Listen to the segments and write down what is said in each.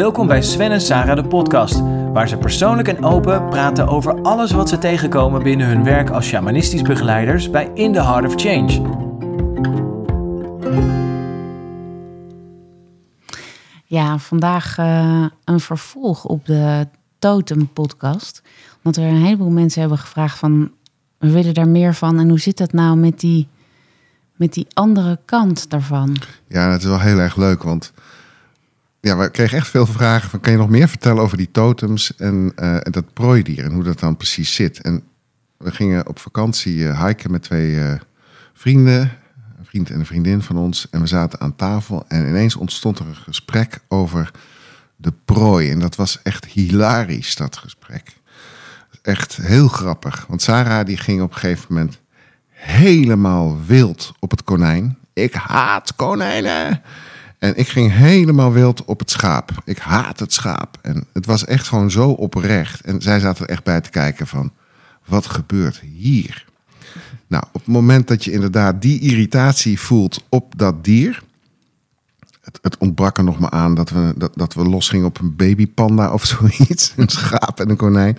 Welkom bij Sven en Sarah de podcast, waar ze persoonlijk en open praten over alles wat ze tegenkomen binnen hun werk als shamanistisch begeleiders bij In the Heart of Change. Ja, vandaag uh, een vervolg op de Totem podcast. Want er een heleboel mensen hebben gevraagd van, we willen daar meer van. En hoe zit dat nou met die, met die andere kant daarvan? Ja, het is wel heel erg leuk, want ja, we kregen echt veel vragen van... kan je nog meer vertellen over die totems en, en dat prooidier... en hoe dat dan precies zit. En we gingen op vakantie uh, hiken met twee uh, vrienden... een vriend en een vriendin van ons... en we zaten aan tafel en ineens ontstond er een gesprek over de prooi. En dat was echt hilarisch, dat gesprek. Echt heel grappig. Want Sarah die ging op een gegeven moment helemaal wild op het konijn. Ik haat konijnen! En ik ging helemaal wild op het schaap. Ik haat het schaap. En het was echt gewoon zo oprecht. En zij zaten echt bij te kijken van, wat gebeurt hier? Nou, op het moment dat je inderdaad die irritatie voelt op dat dier... Het, het ontbrak er nog maar aan dat we, dat, dat we losgingen op een babypanda of zoiets. Een schaap en een konijn.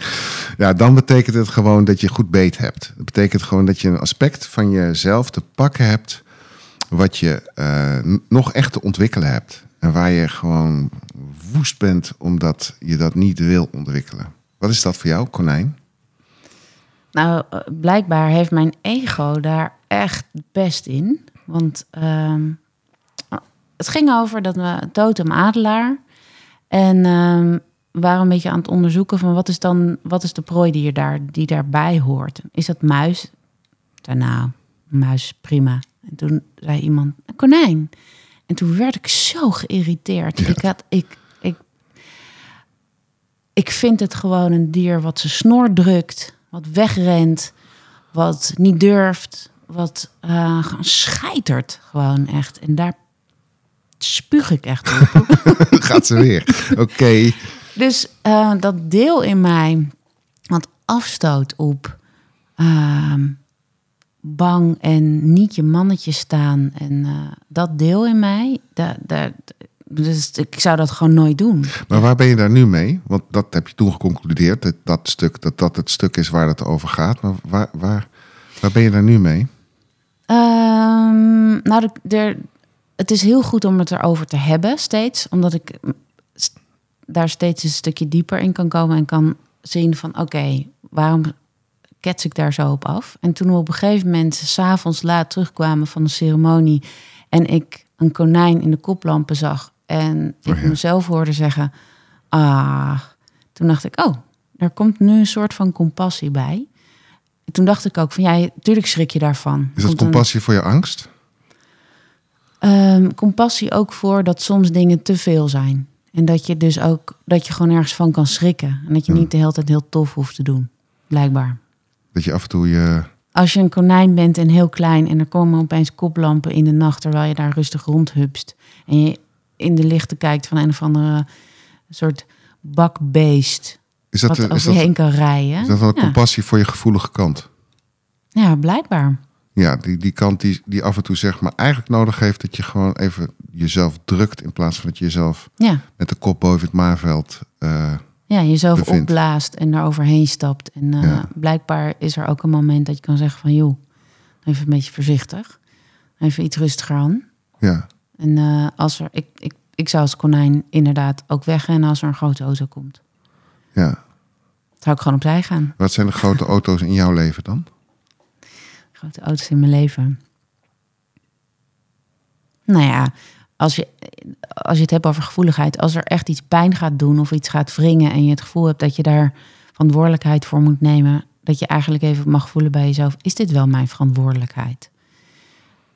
Ja, dan betekent het gewoon dat je goed beet hebt. Dat betekent gewoon dat je een aspect van jezelf te pakken hebt wat je uh, nog echt te ontwikkelen hebt. En waar je gewoon woest bent omdat je dat niet wil ontwikkelen. Wat is dat voor jou, konijn? Nou, eh, blijkbaar heeft mijn ego daar echt best in. Want uh, het ging over dat we totem adelaar. En we waren een beetje aan het onderzoeken van wat is dan wat is de prooi die, je daar, die daarbij hoort. Is dat muis? Nou, muis prima. En toen zei iemand, een konijn. En toen werd ik zo geïrriteerd. Ik, had, ik, ik, ik vind het gewoon een dier wat zijn snor drukt, wat wegrent, wat niet durft, wat uh, scheitert gewoon echt. En daar spuug ik echt op. Gaat ze weer. Oké. Dus uh, dat deel in mij wat afstoot op... Uh, bang en niet je mannetje staan. En uh, dat deel in mij, daar, daar, dus ik zou dat gewoon nooit doen. Maar waar ben je daar nu mee? Want dat heb je toen geconcludeerd, dat, dat stuk, dat dat het stuk is waar het over gaat. Maar waar, waar, waar ben je daar nu mee? Um, nou, er, het is heel goed om het erover te hebben steeds, omdat ik daar steeds een stukje dieper in kan komen en kan zien van oké, okay, waarom kets ik daar zo op af. En toen we op een gegeven moment s'avonds laat terugkwamen van de ceremonie en ik een konijn in de koplampen zag en ik oh mezelf hoorde zeggen, ah, toen dacht ik, oh, er komt nu een soort van compassie bij. En toen dacht ik ook van, ja, natuurlijk schrik je daarvan. Is dat compassie voor je angst? Um, compassie ook voor dat soms dingen te veel zijn. En dat je dus ook, dat je gewoon ergens van kan schrikken. En dat je niet de hele tijd heel tof hoeft te doen, blijkbaar. Dat je af en toe je. Als je een konijn bent en heel klein en er komen opeens koplampen in de nacht terwijl je daar rustig rondhupst. En je in de lichten kijkt van een of andere soort bakbeest. Is dat, wat is over je heen kan rijden. Is dat wel een compassie voor je gevoelige kant? Ja, blijkbaar. Ja, die, die kant die, die af en toe zeg maar eigenlijk nodig heeft dat je gewoon even jezelf drukt in plaats van dat je jezelf ja. met de kop boven het maarveld uh, ja, jezelf opblaast en er overheen stapt. En uh, blijkbaar is er ook een moment dat je kan zeggen van... joh, even een beetje voorzichtig. Even iets rustiger aan. Ja. En uh, als er... Ik, ik, ik zou als konijn inderdaad ook wegrennen als er een grote auto komt. Ja. Zou ik gewoon opzij gaan. Wat zijn de grote auto's in jouw leven dan? Grote auto's in mijn leven. Nou ja, als je, als je het hebt over gevoeligheid, als er echt iets pijn gaat doen of iets gaat wringen en je het gevoel hebt dat je daar verantwoordelijkheid voor moet nemen, dat je eigenlijk even mag voelen bij jezelf, is dit wel mijn verantwoordelijkheid?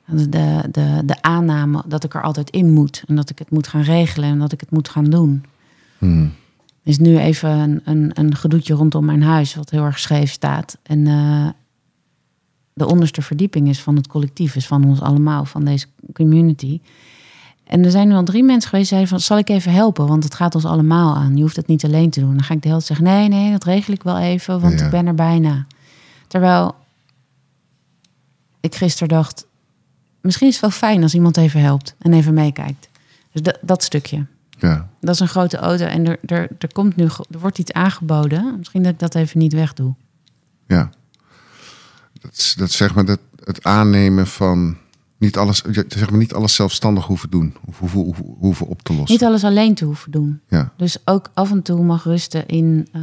De, de, de aanname dat ik er altijd in moet en dat ik het moet gaan regelen en dat ik het moet gaan doen. Hmm. is nu even een, een, een gedoetje rondom mijn huis, wat heel erg scheef staat. En uh, de onderste verdieping is van het collectief, is van ons allemaal, van deze community. En er zijn nu al drie mensen geweest die zeiden van... zal ik even helpen, want het gaat ons allemaal aan. Je hoeft het niet alleen te doen. Dan ga ik de hele tijd zeggen... nee, nee, dat regel ik wel even, want ik ben er bijna. Terwijl ik gisteren dacht... misschien is het wel fijn als iemand even helpt en even meekijkt. Dus dat, dat stukje. Ja. Dat is een grote auto en er, er, er, komt nu, er wordt iets aangeboden. Misschien dat ik dat even niet wegdoe. Ja. Dat, dat zeg maar dat, het aannemen van niet alles, zeg maar niet alles zelfstandig hoeven doen, of hoeven, hoeven, hoeven op te lossen. Niet alles alleen te hoeven doen. Ja. Dus ook af en toe mag rusten in... eh,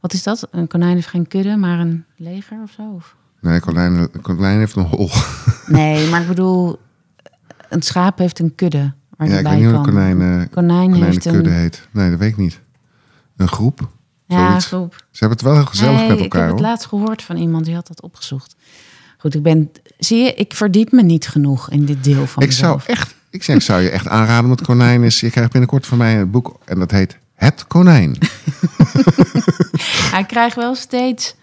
wat is dat? Een konijn heeft geen kudde, maar een leger of zo? Of? Nee, Colijn, Colijn heeft een hol. Nee, maar ik bedoel... Een schaap heeft een kudde waar Ja, ik weet niet hoe kan. een konijn, Een konijn heeft een... heet. Nee, dat weet ik niet. Een groep? Ja, zoiets. groep. Ze hebben het wel heel gezellig nee, met ik elkaar heb het hoor. laatst gehoord van iemand die had dat opgezocht. Goed, ik ben... Zie je, ik verdiep me niet genoeg in dit deel van Ik zou echt, ik zeg, zou je echt aanraden het konijn is. Je krijgt binnenkort van mij een boek en dat heet Het Konijn. Hij krijgt wel steeds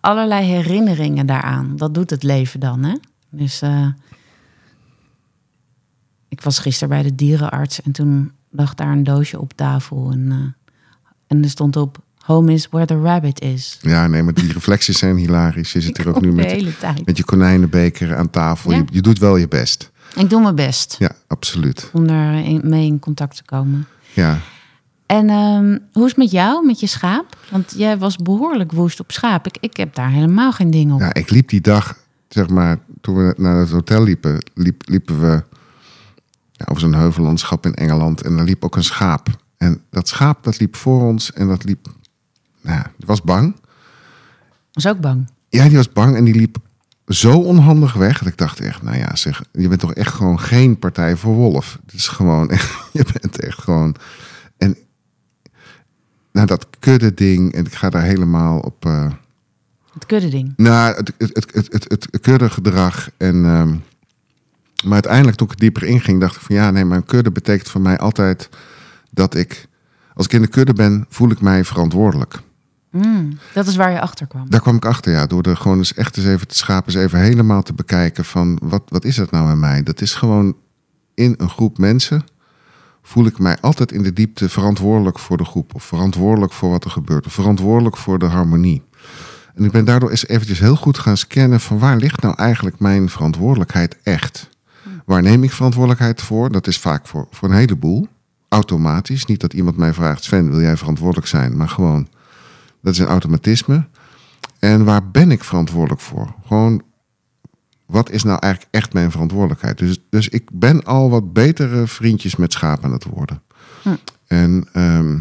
allerlei herinneringen daaraan. Dat doet het leven dan, hè? Dus eh, ik was gisteren bij de dierenarts en toen lag daar een doosje op tafel en, eh, en er stond op Home is where the rabbit is. Ja, nee, maar die reflecties zijn hilarisch. Je zit er ook nu met, met je konijnenbeker aan tafel. Ja. Je, je doet wel je best. Ik doe mijn best Ja, absoluut. om daar in- mee in contact te komen. Ja, En ehm, hoe is het met jou, met je schaap? Want jij was behoorlijk woest op schaap. Ik, ik heb daar helemaal geen ding op. ja, ik liep die dag, zeg maar, toen we naar het hotel liepen, liep, liepen we ja, over zo'n heuvellandschap in Engeland. En daar liep ook een schaap. En dat schaap, dat liep voor ons en dat liep, nou, die was bang. was ook bang. Ja, die was bang en die liep zo onhandig weg. Dat ik dacht echt, nou ja, zeg, je bent toch echt gewoon geen partij voor Wolf. Het is gewoon echt, je bent echt gewoon. En nou, dat kudde ding, en ik ga daar helemaal op. eh, Het kudde ding. nou, het, het, het, het, het, het kudde gedrag. En, ehm, maar uiteindelijk, toen ik dieper inging, dacht ik van ja, nee, maar een kudde betekent voor mij altijd dat ik, als ik in de kudde ben, voel ik mij verantwoordelijk. Mm, dat is waar je achter kwam. Daar kwam ik achter, ja. Door er gewoon eens echt eens even te schapen, eens even helemaal te bekijken van wat, wat is dat nou in mij? Dat is gewoon in een groep mensen voel ik mij altijd in de diepte verantwoordelijk voor de groep. Of verantwoordelijk voor wat er gebeurt. Of verantwoordelijk voor de harmonie. En ik ben daardoor eens eventjes heel goed gaan scannen van waar ligt nou eigenlijk mijn verantwoordelijkheid echt? Waar neem ik verantwoordelijkheid voor? Dat is vaak voor, voor een heleboel. Automatisch. Niet dat iemand mij vraagt, Sven, wil jij verantwoordelijk zijn? Maar gewoon, dat is een automatisme. En waar ben ik verantwoordelijk voor? Gewoon, wat is nou eigenlijk echt mijn verantwoordelijkheid? Dus, dus ik ben al wat betere vriendjes met schapen aan het worden. Hm. En ehm,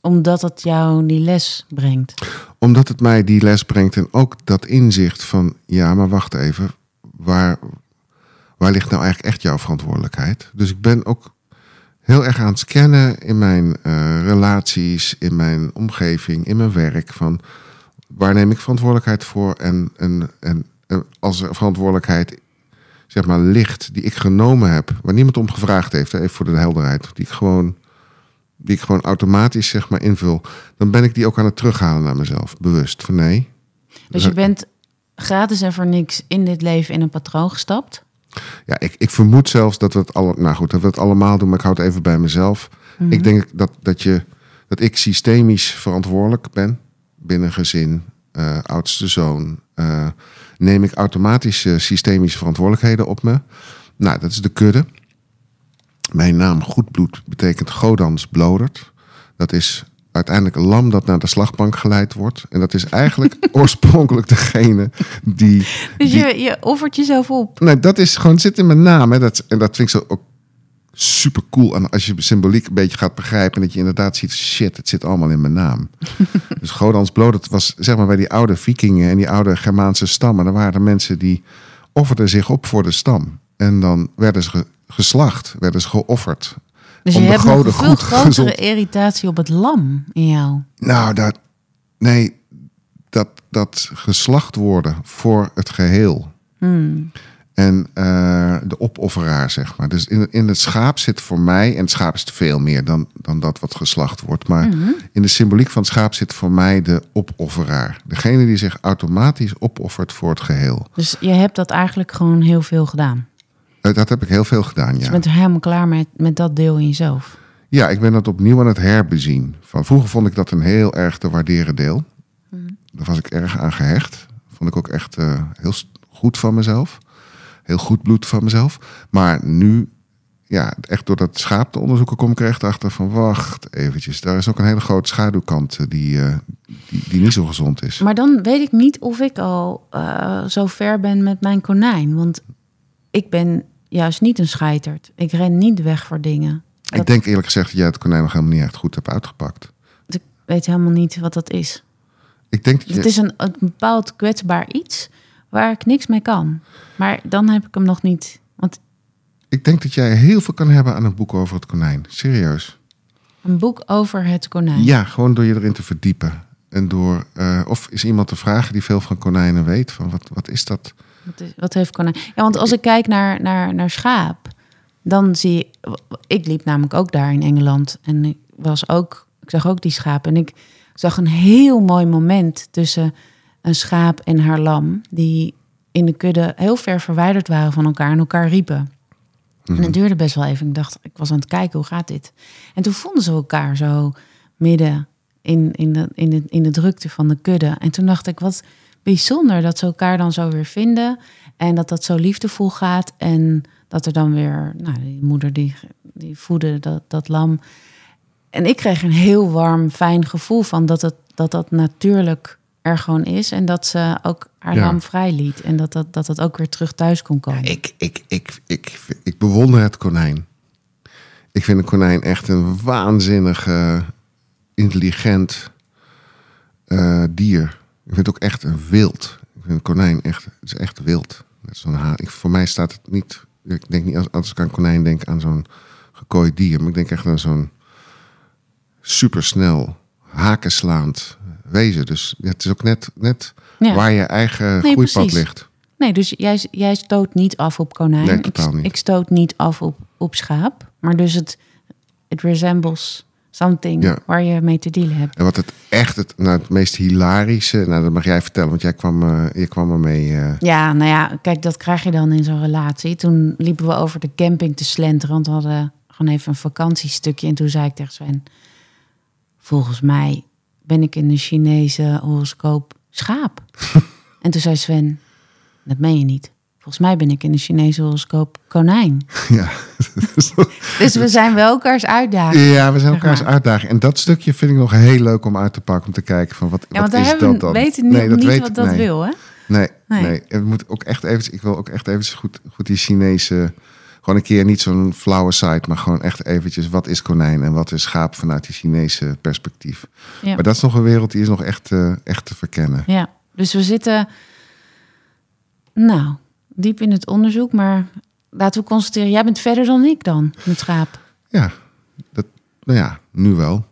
Omdat het jou die les brengt. omdat het mij die les brengt en ook dat inzicht van, ja, maar wacht even, waar, waar ligt nou eigenlijk echt jouw verantwoordelijkheid? Dus ik ben ook heel erg aan het scannen in mijn eh, relaties, in mijn omgeving, in mijn werk. Van waar neem ik verantwoordelijkheid voor? En, en, en, en als er verantwoordelijkheid zeg maar, ligt die ik genomen heb, waar niemand om gevraagd heeft, even voor de helderheid, die ik gewoon, die ik gewoon automatisch zeg maar, invul, dan ben ik die ook aan het terughalen naar mezelf, bewust. Van nee, Dus je bent gratis en voor niks in dit leven in een patroon gestapt. Ja, ik, ik vermoed zelfs dat we het alle, nou goed, dat we het allemaal doen, maar ik houd het even bij mezelf. Ik denk dat, dat, je, dat ik systemisch verantwoordelijk ben binnen gezin, eh, oudste zoon. eh, neem ik automatisch eh, systemische verantwoordelijkheden op me. Nou, dat is de kudde. Mijn naam Goedbloed betekent Godans blodert. Dat is uiteindelijk een lam dat naar de slagbank geleid wordt. En dat is eigenlijk oorspronkelijk degene die Dus die- je, je offert jezelf op. Nee, dat is gewoon zit in mijn naam. Hè. Dat, en dat vind ik zo ook super cool. En als je symboliek een beetje gaat begrijpen, dat je inderdaad ziet, shit, het zit allemaal in mijn naam. dus Godans bloot, dat was zeg maar bij die oude vikingen en die oude Germaanse stammen. Er waren mensen die offerden zich op voor de stam. En dan werden ze ge- geslacht, werden ze geofferd. Dus Om je hebt nog een veel grotere gezond- irritatie op het lam in jou. Nou, dat, nee, dat, dat geslacht worden voor het geheel. Hmm. En eh, de opofferaar, zeg maar. Dus in, in het schaap zit voor mij, en het schaap is veel meer dan, dan dat wat geslacht wordt. Maar in de symboliek van het schaap zit voor mij de opofferaar. Degene die zich automatisch opoffert voor het geheel. Dus je hebt dat eigenlijk gewoon heel veel gedaan. Eh, Dat heb ik heel veel gedaan, Je ja. bent er helemaal klaar met, met dat deel in jezelf. Ja, ik ben dat opnieuw aan het herbezien. Van, vroeger vond ik dat een heel erg te waarderen deel. Daar was ik erg aan gehecht. Vond ik ook echt eh, heel goed van mezelf. Heel goed bloed van mezelf. Maar nu ja, echt door dat schaap te onderzoeken kom ik er echt achter van wacht eventjes. Daar is ook een hele grote schaduwkant eh, die, die, die niet zo gezond is. Maar dan weet ik niet of ik al zo ver ben met mijn konijn. Want ik ben juist niet een scheiterd. Ik ren niet weg voor dingen. Ik denk eerlijk gezegd dat jij het konijn nog helemaal niet echt goed hebt uitgepakt. Ik weet helemaal niet wat dat is. Ik denk dat je, Het is een, een bepaald kwetsbaar iets waar ik niks mee kan. Maar dan heb ik hem nog niet. Want ik denk dat jij heel veel kan hebben aan een boek over het konijn. Serieus. een boek over het konijn. Ja, gewoon door je erin te verdiepen. En door, eh, of is iemand te vragen die veel van konijnen weet, van wat, wat is dat? Wat, is- wat heeft konijn? Ja, want als ik kijk naar, naar, naar schaap, dan zie ik. Ik liep namelijk ook daar in Engeland. En ik was ook. Ik zag ook die schaap. En ik zag een heel mooi moment tussen een schaap en haar lam. Die in de kudde heel ver verwijderd waren van elkaar en elkaar riepen. En het duurde best wel even. Ik dacht, ik was aan het kijken, hoe gaat dit? En toen vonden ze elkaar zo midden in, in, de, in, de, in de drukte van de kudde. En toen dacht ik, wat bijzonder dat ze elkaar dan zo weer vinden. En dat dat zo liefdevol gaat. En dat er dan weer, nou, die moeder die, die voedde dat, dat lam. En ik kreeg een heel warm, fijn gevoel van dat het, dat, dat natuurlijk er gewoon is. En dat ze ook haar Ja. lam vrij liet. En dat dat, dat dat ook weer terug thuis kon komen. Ik, ik, ik, ik, ik bewonder het konijn. Ik vind een konijn echt een waanzinnig intelligent eh, dier. Ik vind het ook echt een wild. Ik vind een konijn echt, het is echt wild. Net zo'n haan. Ik, voor mij staat het niet, ik denk niet als, als ik aan konijn denk aan zo'n gekooid dier. Maar ik denk echt aan zo'n supersnel, hakenslaand wezen. Dus ja, het is ook net, net Ja. waar je eigen Nee, groeipad precies. ligt. Nee, dus jij, jij stoot niet af op konijn. Nee, ik, totaal niet. ik stoot niet af op, op schaap. Maar dus het, het resembles something Ja. waar je mee te dealen hebt. En wat het echt het, nou, het meest hilarische, nou dat mag jij vertellen, want jij kwam, eh je kwam ermee. eh Ja, nou ja, kijk, dat krijg je dan in zo'n relatie. Toen liepen we over de camping te slenteren, want we hadden gewoon even een vakantiestukje. En toen zei ik tegen Sven, volgens mij ben ik in de Chinese horoscoop schaap. en toen zei Sven, dat meen je niet. Volgens mij ben ik in de Chinese horoscoop konijn. ja. Dus we zijn wel elkaars uitdaging. ja, we zijn Zeg elkaars maar. uitdaging. En dat stukje vind ik nog heel leuk om uit te pakken, om te kijken van wat, Ja, want wat daar is dat we dan? weten niet, Nee, dat niet weet- wat dat nee. wil, hè? Nee, nee. Nee. Het moet ook echt even, ik wil ook echt eventjes goed, goed die Chinese, gewoon een keer niet zo'n flauwe site, maar gewoon echt eventjes, wat is konijn en wat is schaap vanuit die Chinese perspectief. Ja. Maar dat is nog een wereld die is nog echt, eh, echt te verkennen. Ja, dus we zitten, nou, diep in het onderzoek. Maar laten we constateren, jij bent verder dan ik dan met schaap. Ja, dat, nou ja, nu wel.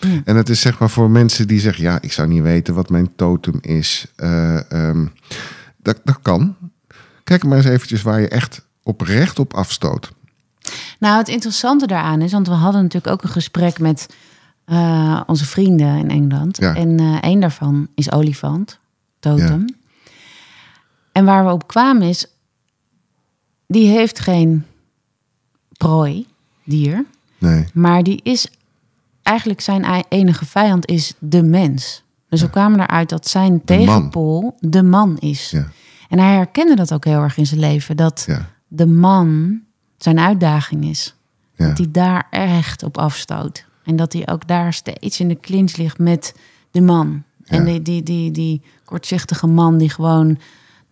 Ja. En het is zeg maar voor mensen die zeggen: ja, ik zou niet weten wat mijn totem is. Eh, ehm, dat, dat kan. Kijk maar eens eventjes waar je echt oprecht op afstoot. Nou, het interessante daaraan is, want we hadden natuurlijk ook een gesprek met eh, onze vrienden in Engeland. Ja. En eh een daarvan is olifant, totem. En waar we op kwamen is, die heeft geen prooi, dier. Nee, Maar die is eigenlijk zijn enige vijand is de mens. Dus we kwamen eruit dat zijn De man. tegenpool de man is. ja, En hij herkende dat ook heel erg in zijn leven. Dat ja, de man zijn uitdaging is. ja. Dat hij daar echt op afstoot. En dat hij ook daar steeds in de clinch ligt met de man. En die, die, die, die kortzichtige man die gewoon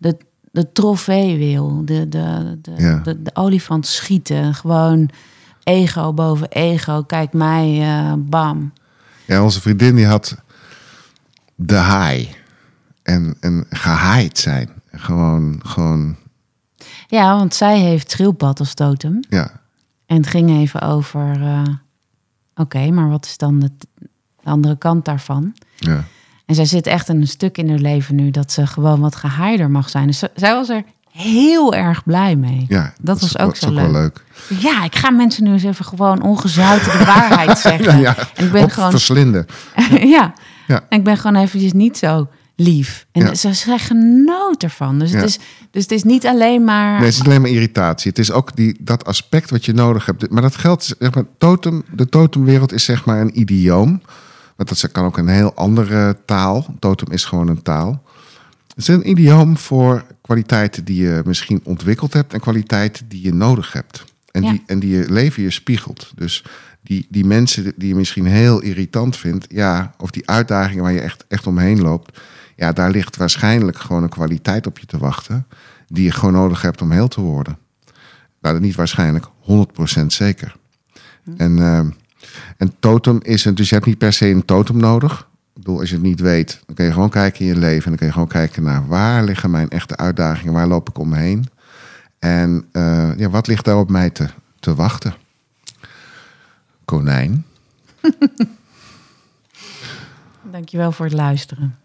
de, de trofee wil. De, de, de, Ja. de, de olifant schieten. Gewoon ego boven ego. Kijk mij, eh, bam. ja, onze vriendin die had de haai. En, en gehaaid zijn. Gewoon, gewoon, Ja, want zij heeft schildpad als totem. ja, En het ging even over... eh, Oké, maar wat is dan de andere kant daarvan? ja. En zij zit echt een stuk in haar leven nu dat ze gewoon wat gehaaider mag zijn. Dus ze- zij was er heel erg blij mee. ja Dat was ook zo leuk. leuk. Ja, ik ga mensen nu eens even gewoon ongezouten de waarheid zeggen. Ja, En ik ben gewoon, verslinden. ja. Ja. En ik ben gewoon eventjes niet zo lief. En Ja. ze, ze genoot ervan. Dus, Ja. het is, dus het is niet alleen maar. Nee, het is niet alleen maar irritatie. Het is ook die, dat aspect wat je nodig hebt. Maar dat geldt, zeg maar, totem, de totemwereld is zeg maar een idioom. Want dat kan ook een heel andere taal. Totem is gewoon een taal. Het is een idioom voor kwaliteiten die je misschien ontwikkeld hebt en kwaliteiten die je nodig hebt. En, Ja. die, en die je leven je spiegelt. Dus die, die mensen die je misschien heel irritant vindt, ja, of die uitdagingen waar je echt, echt omheen loopt, ja, daar ligt waarschijnlijk gewoon een kwaliteit op je te wachten, die je gewoon nodig hebt om heel te worden. Nou, niet waarschijnlijk, 100% zeker. En, eh, en totem is een, dus je hebt niet per se een totem nodig. Ik bedoel, als je het niet weet, dan kun je gewoon kijken in je leven. En dan kun je gewoon kijken naar waar liggen mijn echte uitdagingen, waar loop ik omheen. En eh, ja, wat ligt daar op mij te, te wachten? Konijn. Dankjewel voor het luisteren.